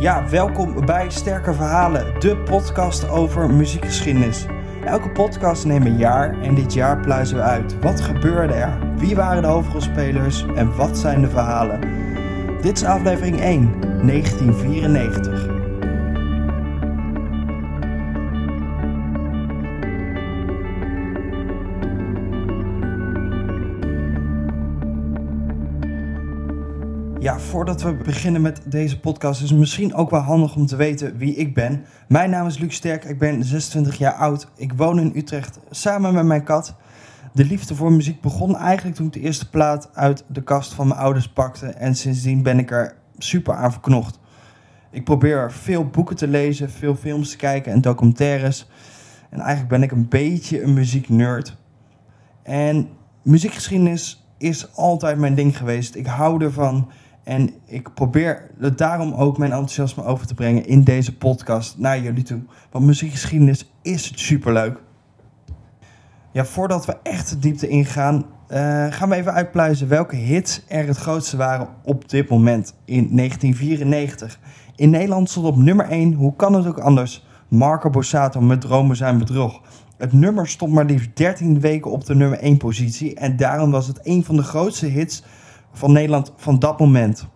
Ja, welkom bij Sterke Verhalen, de podcast over muziekgeschiedenis. Elke podcast neemt een jaar en dit jaar pluizen we uit. Wat gebeurde er? Wie waren de hoofdrolspelers en wat zijn de verhalen? Dit is aflevering 1, 1994. Ja, voordat we beginnen met deze podcast is het misschien ook wel handig om te weten wie ik ben. Mijn naam is Luc Sterk, ik ben 26 jaar oud. Ik woon in Utrecht samen met mijn kat. De liefde voor muziek begon eigenlijk toen ik de eerste plaat uit de kast van mijn ouders pakte. En sindsdien ben ik er super aan verknocht. Ik probeer veel boeken te lezen, veel films te kijken en documentaires. En eigenlijk ben ik een beetje een muzieknerd. En muziekgeschiedenis is altijd mijn ding geweest. Ik hou ervan. En ik probeer daarom ook mijn enthousiasme over te brengen in deze podcast naar jullie toe. Want muziekgeschiedenis is superleuk. Ja, voordat we echt de diepte ingaan, uh, gaan we even uitpluizen welke hits er het grootste waren op dit moment in 1994. In Nederland stond op nummer 1, hoe kan het ook anders, Marco Borsato met Dromen zijn bedrog. Het nummer stond maar liefst 13 weken op de nummer 1 positie en daarom was het een van de grootste hits van Nederland van dat moment.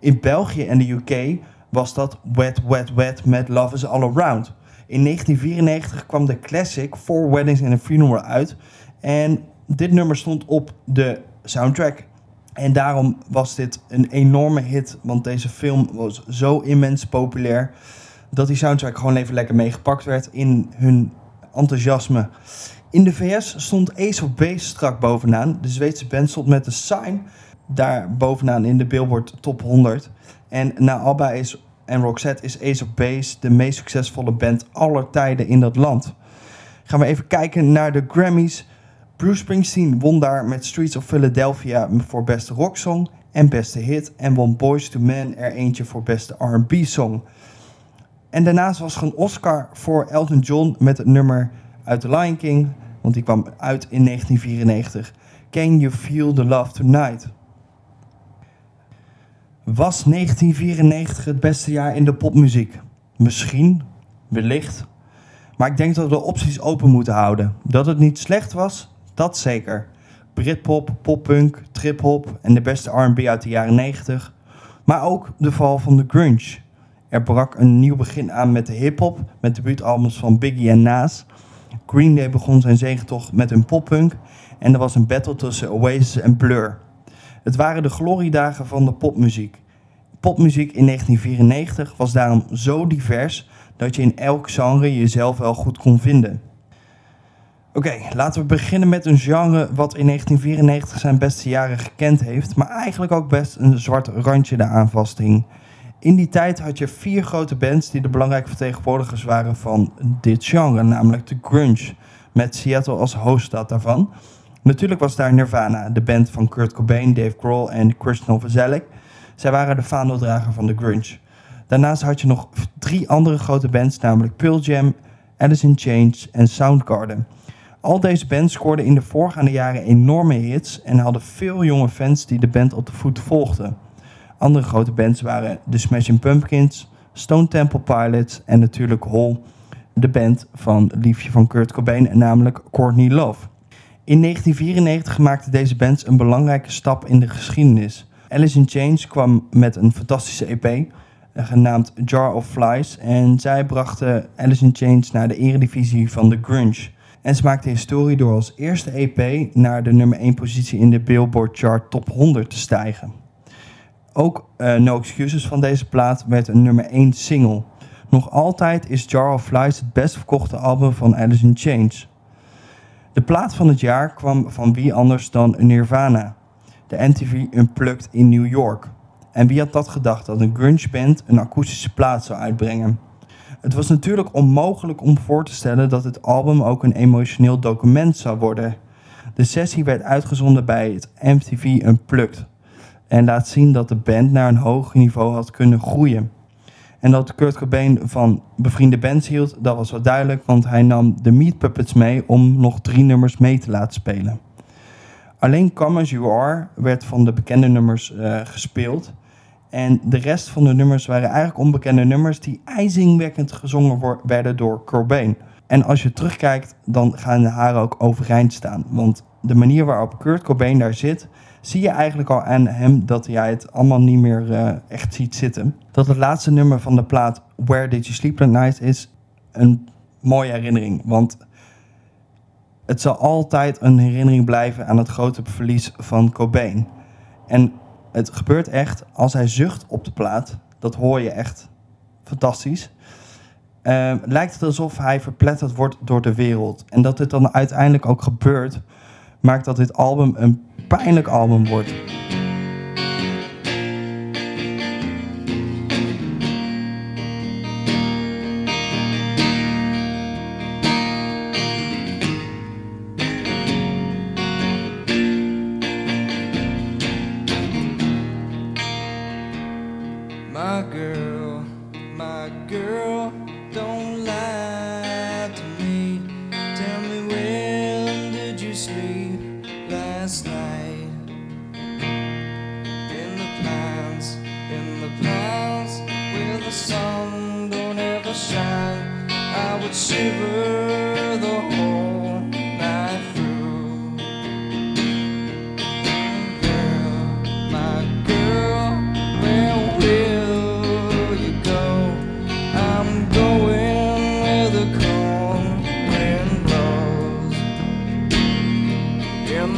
In België en de UK was dat Wet Wet Wet met Love is All Around. In 1994 kwam de classic Four Weddings and a Funeral uit. En dit nummer stond op de soundtrack. En daarom was dit een enorme hit, want deze film was zo immens populair dat die soundtrack gewoon even lekker meegepakt werd in hun enthousiasme. In de VS stond Ace of Base strak bovenaan. De Zweedse band stond met de Sign daar bovenaan in de Billboard Top 100. En na ABBA is, en Roxette is Ace of Base de meest succesvolle band aller tijden in dat land. Gaan we even kijken naar de Grammys. Bruce Springsteen won daar met Streets of Philadelphia voor beste rocksong en beste hit. En won Boys to Men er eentje voor beste R&B song. En daarnaast was er een Oscar voor Elton John met het nummer uit The Lion King. Want die kwam uit in 1994. Can You Feel the Love Tonight? Was 1994 het beste jaar in de popmuziek? Misschien, wellicht. Maar ik denk dat we de opties open moeten houden. Dat het niet slecht was, dat zeker. Britpop, poppunk, triphop en de beste R&B uit de jaren 90. Maar ook de val van de grunge. Er brak een nieuw begin aan met de hip-hop, met debuutalbums van Biggie en Nas. Green Day begon zijn zegentocht met hun poppunk en er was een battle tussen Oasis en Blur. Het waren de gloriedagen van de popmuziek. Popmuziek in 1994 was daarom zo divers dat je in elk genre jezelf wel goed kon vinden. Oké, laten we beginnen met een genre wat in 1994 zijn beste jaren gekend heeft, maar eigenlijk ook best een zwart randje daaraan vasthing. In die tijd had je vier grote bands die de belangrijke vertegenwoordigers waren van dit genre, namelijk de grunge, met Seattle als hoofdstad daarvan. Natuurlijk was daar Nirvana, de band van Kurt Cobain, Dave Grohl en Chris Novoselic. Zij waren de vaandeldrager van de grunge. Daarnaast had je nog drie andere grote bands, namelijk Pearl Jam, Alice in Chains en Soundgarden. Al deze bands scoorden in de voorgaande jaren enorme hits en hadden veel jonge fans die de band op de voet volgden. Andere grote bands waren The Smashing Pumpkins, Stone Temple Pilots en natuurlijk Hole, de band van liefje van Kurt Cobain, namelijk Courtney Love. In 1994 maakte deze band een belangrijke stap in de geschiedenis. Alice in Chains kwam met een fantastische EP, eh, genaamd Jar of Flies. En zij brachten Alice in Chains naar de eredivisie van de grunge. En ze maakte historie door als eerste EP naar de nummer 1 positie in de Billboard Chart Top 100 te stijgen. Ook uh, No Excuses van deze plaat werd een nummer 1 single. Nog altijd is Jar of Flies het best verkochte album van Alice in Chains. De plaat van het jaar kwam van wie anders dan Nirvana, de MTV Unplugged in New York. En wie had dat gedacht dat een grunge band een akoestische plaat zou uitbrengen? Het was natuurlijk onmogelijk om voor te stellen dat het album ook een emotioneel document zou worden. De sessie werd uitgezonden bij het MTV Unplugged en laat zien dat de band naar een hoger niveau had kunnen groeien. En dat Kurt Cobain van bevriende bands hield, dat was wel duidelijk, want hij nam de Meat Puppets mee om nog drie nummers mee te laten spelen. Alleen Come As You Are werd van de bekende nummers uh, gespeeld. En de rest van de nummers waren eigenlijk onbekende nummers die ijzingwekkend gezongen werden door Cobain. En als je terugkijkt, dan gaan de haren ook overeind staan. Want de manier waarop Kurt Cobain daar zit, zie je eigenlijk al aan hem dat hij het allemaal niet meer uh, echt ziet zitten. Dat het laatste nummer van de plaat Where Did You Sleep That Night is een mooie herinnering. Want het zal altijd een herinnering blijven aan het grote verlies van Cobain. En het gebeurt echt als hij zucht op de plaat. Dat hoor je echt fantastisch. Uh, lijkt het alsof hij verpletterd wordt door de wereld. En dat dit dan uiteindelijk ook gebeurt, maakt dat dit album een pijnlijk album wordt.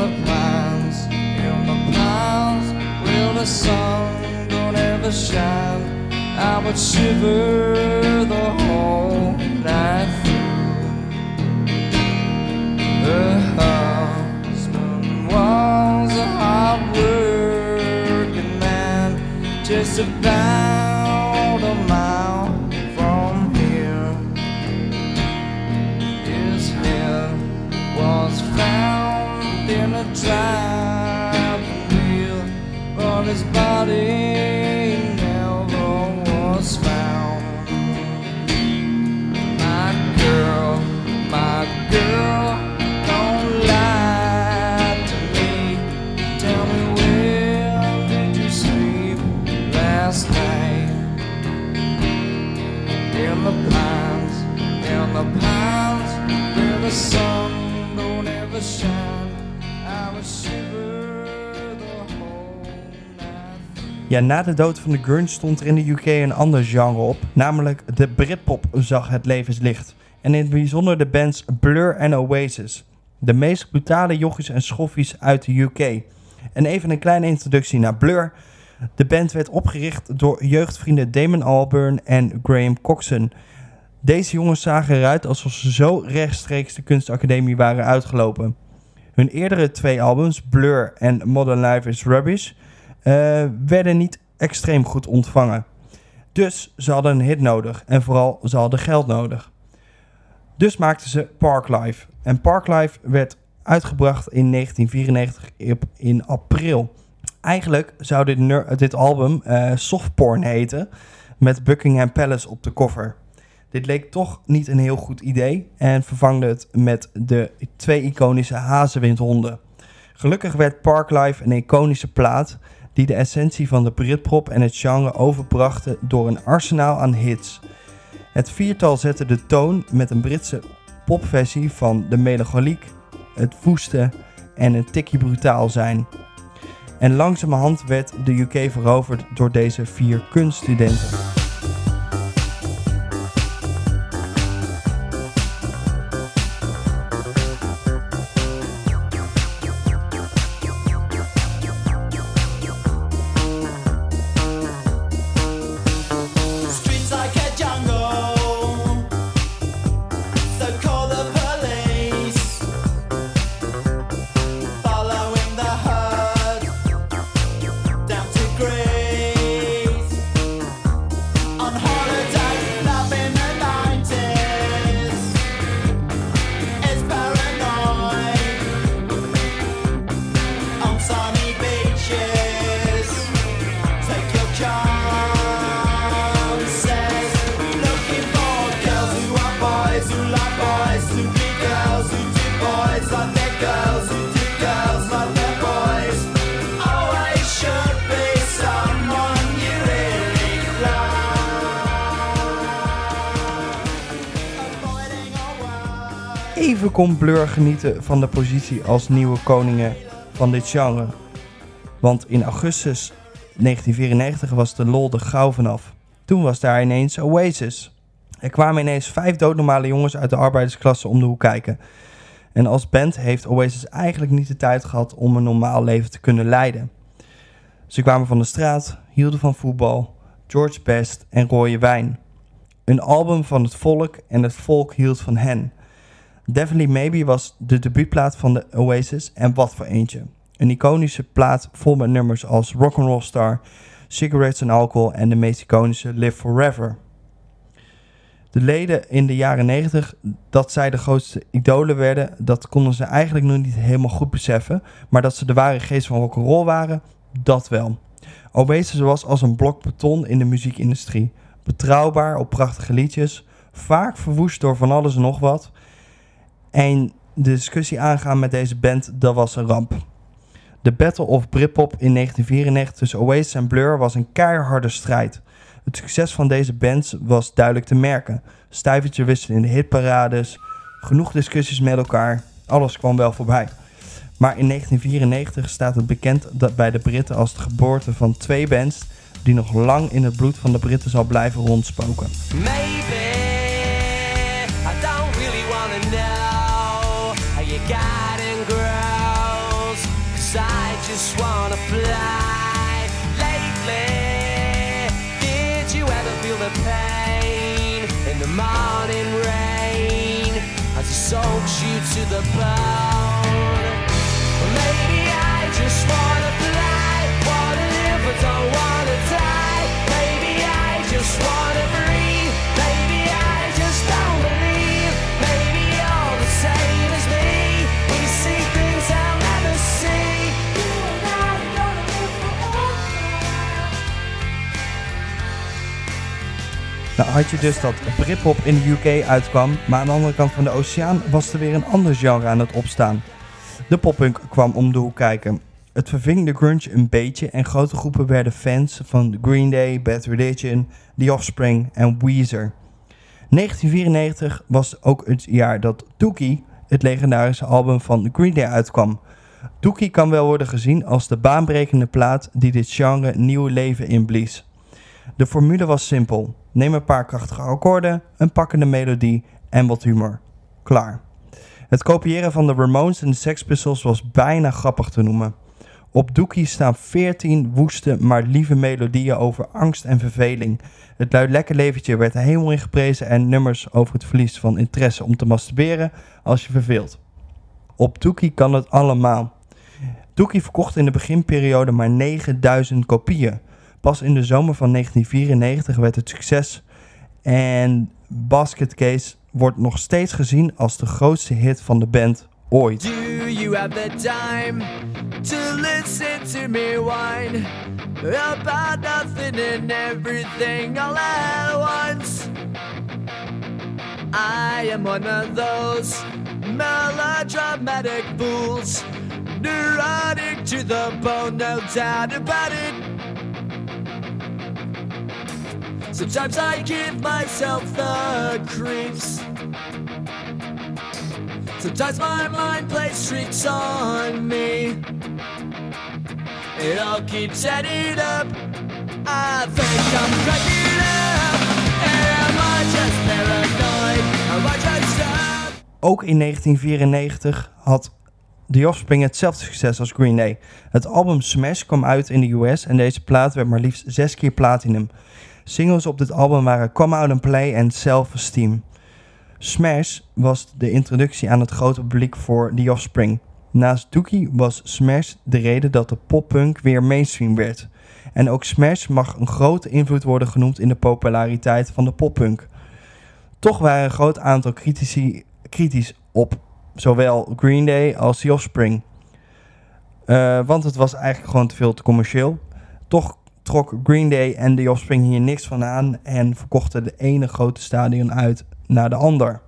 the pines, in the pines, will the sun don't ever shine? I would shiver the whole night through. The husband was a hard working man, just about. Ja, na de dood van de grunge stond er in de UK een ander genre op, namelijk de Britpop zag het levenslicht. En in het bijzonder de bands Blur en Oasis. De meest brutale jochies en schoffies uit de UK. En even een kleine introductie naar Blur. De band werd opgericht door jeugdvrienden Damon Albarn en Graham Coxon. Deze jongens zagen eruit alsof ze zo rechtstreeks de kunstacademie waren uitgelopen. Hun eerdere twee albums, Blur en Modern Life is Rubbish, werden niet extreem goed ontvangen. Dus ze hadden een hit nodig en vooral ze hadden geld nodig. Dus maakten ze Parklife. En Parklife werd uitgebracht in 1994 in april. Eigenlijk zou dit, dit album uh, Softporn heten, met Buckingham Palace op de cover. Dit leek toch niet een heel goed idee en vervangde het met de twee iconische hazenwindhonden. Gelukkig werd Parklife een iconische plaat die de essentie van de Britpop en het genre overbrachten door een arsenaal aan hits. Het viertal zette de toon met een Britse popversie van de melancholiek, het woeste en een tikje brutaal zijn. En langzamerhand werd de UK veroverd door deze vier kunststudenten. Even kon Blur genieten van de positie als nieuwe koningen van dit genre. Want in augustus 1994 was de lol er gauw vanaf. Toen was daar ineens Oasis. Er kwamen ineens vijf doodnormale jongens uit de arbeidersklasse om de hoek kijken. En als band heeft Oasis eigenlijk niet de tijd gehad om een normaal leven te kunnen leiden. Ze kwamen van de straat, hielden van voetbal, George Best en rode wijn. Een album van het volk en het volk hield van hen. Definitely Maybe was de debuutplaat van de Oasis en wat voor eentje. Een iconische plaat vol met nummers als Rock'n'Roll Star, Cigarettes and Alcohol en de meest iconische Live Forever. De leden in de jaren 90 dat zij de grootste idolen werden, dat konden ze eigenlijk nog niet helemaal goed beseffen. Maar dat ze de ware geest van rock'n'roll waren, dat wel. Oasis was als een blok beton in de muziekindustrie. Betrouwbaar op prachtige liedjes, vaak verwoest door van alles en nog wat. En de discussie aangaan met deze band, dat was een ramp. De Battle of Britpop in 1994 tussen Oasis en Blur was een keiharde strijd. Het succes van deze bands was duidelijk te merken. Stijvertje wisselen in de hitparades, genoeg discussies met elkaar, alles kwam wel voorbij. Maar in 1994 staat het bekend dat bij de Britten als de geboorte van twee bands die nog lang in het bloed van de Britten zal blijven rondspoken. And grows Cause I just wanna fly. Lately Did you ever feel the pain in the morning rain? As it soaks you to the bone. Maybe I just wanna fly. Wanna live but don't wanna die? Maybe I just wanna breathe Nou had je dus dat Britpop in de UK uitkwam, maar aan de andere kant van de oceaan was er weer een ander genre aan het opstaan. De poppunk kwam om de hoek kijken. Het verving de grunge een beetje en grote groepen werden fans van Green Day, Bad Religion, The Offspring en Weezer. 1994 was ook het jaar dat Dookie, het legendarische album van Green Day, uitkwam. Dookie kan wel worden gezien als de baanbrekende plaat die dit genre nieuw leven inblies. De formule was simpel. Neem een paar krachtige akkoorden, een pakkende melodie en wat humor. Klaar. Het kopiëren van de Ramones en de Sex Pistols was bijna grappig te noemen. Op Dookie staan 14 woeste maar lieve melodieën over angst en verveling. Het luid lekker leventje werd er helemaal en nummers over het verlies van interesse om te masturberen als je verveelt. Op Dookie kan het allemaal. Dookie verkocht in de beginperiode maar 9000 kopieën. Pas in de zomer van 1994 werd het succes en Basket Case wordt nog steeds gezien als de grootste hit van de band ooit. Do you have the time to listen to me whine about nothing and everything all at once? I am one of those melodramatic fools, neurotic to the bone, no doubt about it. Sometimes I give myself the creeps. Sometimes my mind plays tricks on me. It all keeps adding up. I think I'm cracking up. Am I just paranoid? Am I just up? Ook in 1994 had The Offspring hetzelfde succes als Green Day. Het album Smash kwam uit in de US en deze plaat werd maar liefst zes keer platinum. Singles op dit album waren Come Out and Play en Self Esteem. Smash was de introductie aan het grote publiek voor The Offspring. Naast Dookie was Smash de reden dat de poppunk weer mainstream werd. En ook Smash mag een grote invloed worden genoemd in de populariteit van de poppunk. Toch waren een groot aantal critici kritisch op zowel Green Day als The Offspring. Uh, want het was eigenlijk gewoon te veel te commercieel. Toch trok Green Day en The Offspring hier niks van aan en verkochten de ene grote stadion uit naar de ander.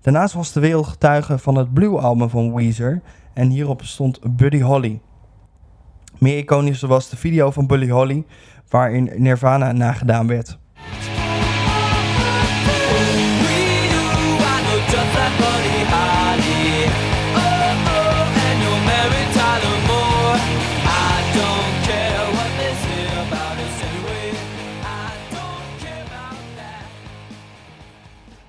Daarnaast was de wereld getuige van het Blue-album van Weezer en hierop stond Buddy Holly. Meer iconisch was de video van Buddy Holly, waarin Nirvana nagedaan werd.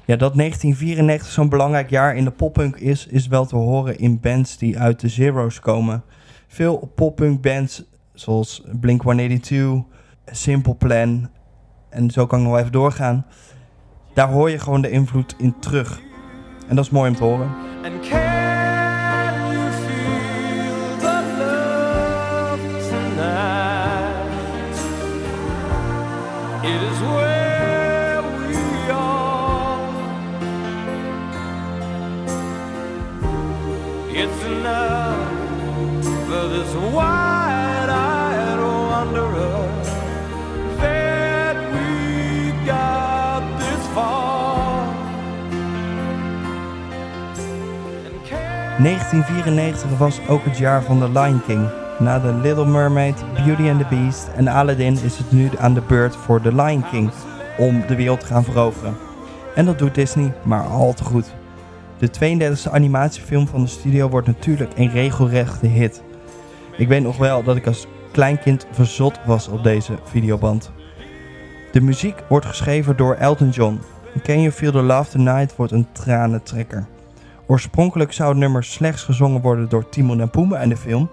Ja, dat 1994 zo'n belangrijk jaar in de poppunk is, is wel te horen in bands die uit de Zero's komen. Veel poppunk bands zoals Blink-182, Simple Plan en zo kan ik nog even doorgaan. Daar hoor je gewoon de invloed in terug. En dat is mooi om te horen. 1994 was ook het jaar van The Lion King. Na The Little Mermaid, Beauty and the Beast en Aladdin is het nu aan de beurt voor The Lion King om de wereld te gaan veroveren. En dat doet Disney, maar al te goed. De 32e animatiefilm van de studio wordt natuurlijk een regelrechte hit. Ik weet nog wel dat ik als kleinkind verzot was op deze videoband. De muziek wordt geschreven door Elton John. Can You Feel the Love Tonight wordt een tranentrekker. Oorspronkelijk zou het nummer slechts gezongen worden door Timon en Pumbaa in de film.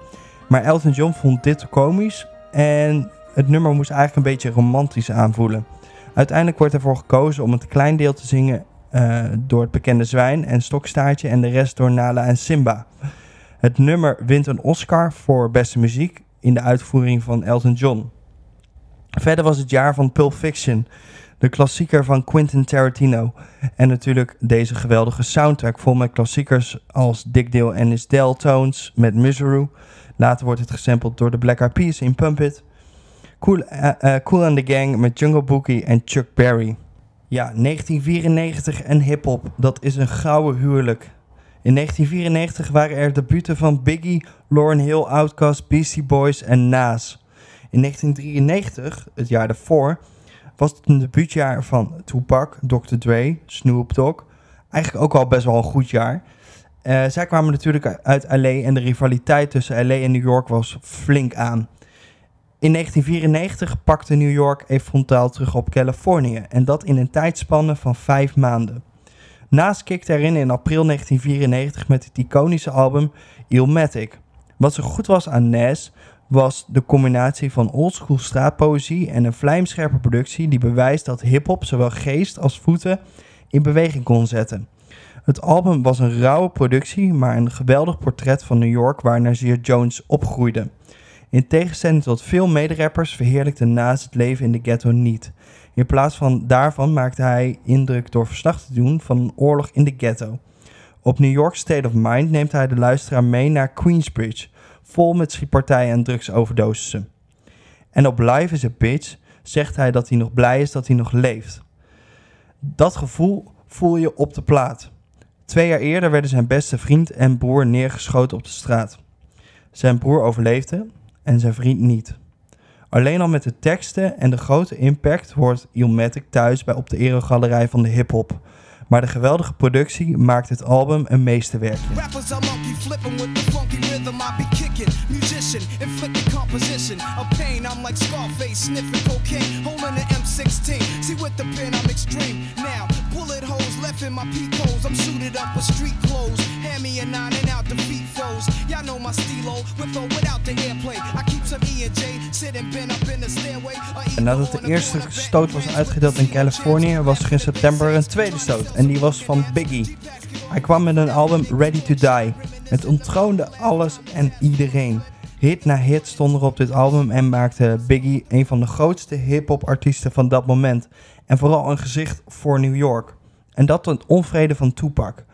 Maar Elton John vond dit komisch en het nummer moest eigenlijk een beetje romantisch aanvoelen. Uiteindelijk wordt ervoor gekozen om het klein deel te zingen eh, door het bekende zwijn en stokstaartje en de rest door Nala en Simba. Het nummer wint een Oscar voor beste muziek in de uitvoering van Elton John. Verder was het jaar van Pulp Fiction, de klassieker van Quentin Tarantino. En natuurlijk deze geweldige soundtrack vol met klassiekers als Dick Dale en his Deltones met Misery. Later wordt het gesampled door de Black Eyed Peas in Pump It. Cool, eh, eh, cool and the Gang met Jungle Boogie en Chuck Berry. Ja, 1994 en hip-hop, dat is een gouden huwelijk. In 1994 waren er debuten van Biggie, Lauryn Hill, Outkast, Beastie Boys en Nas. In 1993, het jaar daarvoor, was het een debuutjaar van Tupac, Dr. Dre, Snoop Dogg. Eigenlijk ook al best wel een goed jaar. Eh, zij kwamen natuurlijk uit LA en de rivaliteit tussen LA en New York was flink aan. In 1994 pakte New York even frontaal terug op Californië en dat in een tijdspanne van vijf maanden. Naast kikte erin in april 1994 met het iconische album Illmatic. Wat zo goed was aan Nas was de combinatie van oldschool straatpoëzie en een vlijmscherpe productie die bewijst dat hip-hop zowel geest als voeten in beweging kon zetten. Het album was een rauwe productie, maar een geweldig portret van New York waar Nazir Jones opgroeide. In tegenstelling tot veel mederappers verheerlijkte Nas het leven in de ghetto niet. In plaats van daarvan maakte hij indruk door verslag te doen van een oorlog in de ghetto. Op New York State of Mind neemt hij de luisteraar mee naar Queensbridge, vol met schietpartijen en drugsoverdosissen. En op Live is a Bitch zegt hij dat hij nog blij is dat hij nog leeft. Dat gevoel voel je op de plaat. Twee jaar eerder werden zijn beste vriend en broer neergeschoten op de straat. Zijn broer overleefde en zijn vriend niet. Alleen al met de teksten en de grote impact hoort Illmatic thuis bij op de eregalerij van de hip-hop. Maar de geweldige productie maakt het album een meesterwerkje. Kicking. Musician, inflicting composition of pain. I'm like Scarface, sniffing cocaine, holding an M16. See with the pen I'm extreme. Now bullet holes left in my holes. I'm suited up with street clothes. Hand me a nine and out the feet foes. Y'all know my stilo with or without the airplay. I keep some E and J sitting bent up in the stairway. En nadat de eerste stoot was uitgedeeld in Californië, was er in september een tweede stoot. En die was van Biggie. Hij kwam met een album Ready to Die. Het ontroonde alles en iedereen. Hit na hit stond er op dit album en maakte Biggie een van de grootste hip-hop artiesten van dat moment. En vooral een gezicht voor New York. En dat tot onvrede van Tupac.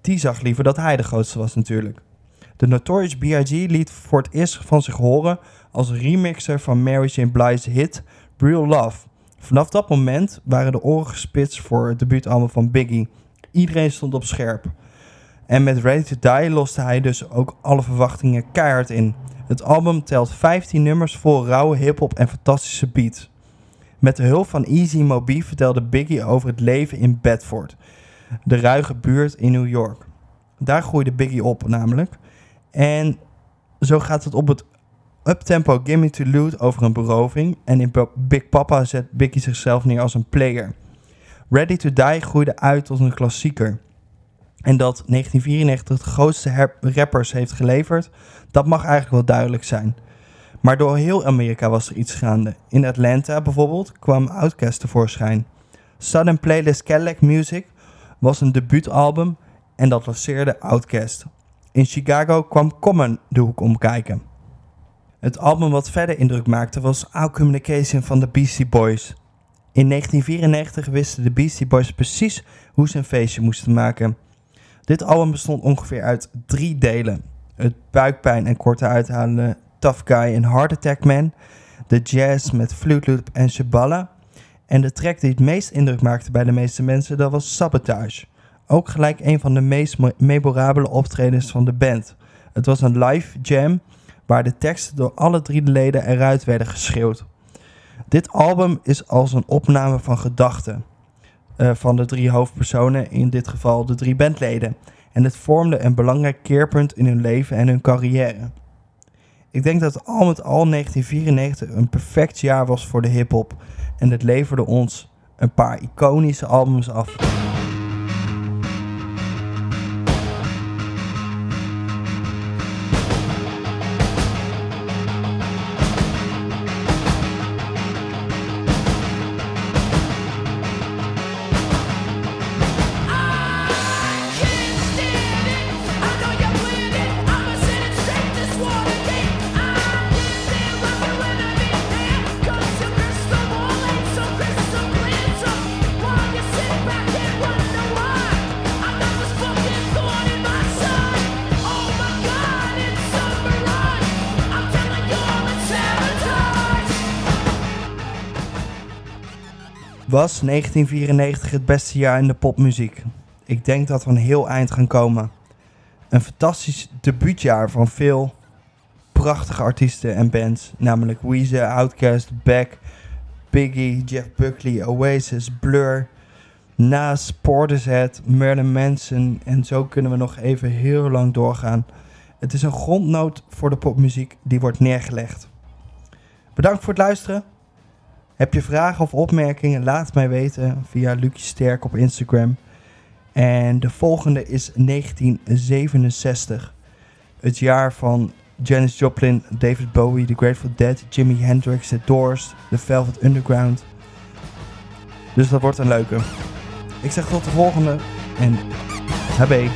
Die zag liever dat hij de grootste was natuurlijk. De Notorious B.I.G. liet voor het eerst van zich horen als remixer van Mary J. Blige's hit Real Love. Vanaf dat moment waren de oren gespitst voor het debuutalbum van Biggie. Iedereen stond op scherp. En met Ready to Die loste hij dus ook alle verwachtingen keihard in. Het album telt 15 nummers vol rauwe hip-hop en fantastische beats. Met de hulp van Easy Moby vertelde Biggie over het leven in Bedford, de ruige buurt in New York. Daar groeide Biggie op namelijk. En zo gaat het op het uptempo Gimme to Loot over een beroving. En in Big Papa zet Biggie zichzelf neer als een player. Ready to Die groeide uit tot een klassieker. En dat 1994 de grootste rappers heeft geleverd, dat mag eigenlijk wel duidelijk zijn. Maar door heel Amerika was er iets gaande. In Atlanta bijvoorbeeld kwam Outkast tevoorschijn. Sudden Playlist Cadillac Music was een debuutalbum en dat lanceerde Outkast. In Chicago kwam Common de hoek omkijken. Het album wat verder indruk maakte was Our Communication van de Beastie Boys. In 1994 wisten de Beastie Boys precies hoe ze een feestje moesten maken. Dit album bestond ongeveer uit drie delen. Het buikpijn en korte uithalen Tough Guy en Heart Attack Man. De jazz met Flute en Shabala. En de track die het meest indruk maakte bij de meeste mensen, dat was Sabotage. Ook gelijk een van de meest me- memorabele optredens van de band. Het was een live jam waar de teksten door alle drie de leden eruit werden geschreeuwd. Dit album is als een opname van gedachten van de drie hoofdpersonen, in dit geval de drie bandleden. En het vormde een belangrijk keerpunt in hun leven en hun carrière. Ik denk dat al met al 1994 een perfect jaar was voor de hip-hop en het leverde ons een paar iconische albums af. Was 1994 het beste jaar in de popmuziek? Ik denk dat we een heel eind gaan komen. Een fantastisch debuutjaar van veel prachtige artiesten en bands. Namelijk Weezer, Outkast, Beck, Biggie, Jeff Buckley, Oasis, Blur, Nas, Portishead, Marilyn Manson. En zo kunnen we nog even heel lang doorgaan. Het is een grondnoot voor de popmuziek die wordt neergelegd. Bedankt voor het luisteren. Heb je vragen of opmerkingen? Laat het mij weten via Lucie Sterk op Instagram. En de volgende is 1967. Het jaar van Janis Joplin, David Bowie, The Grateful Dead, Jimi Hendrix, The Doors, The Velvet Underground. Dus dat wordt een leuke. Ik zeg tot de volgende en habé.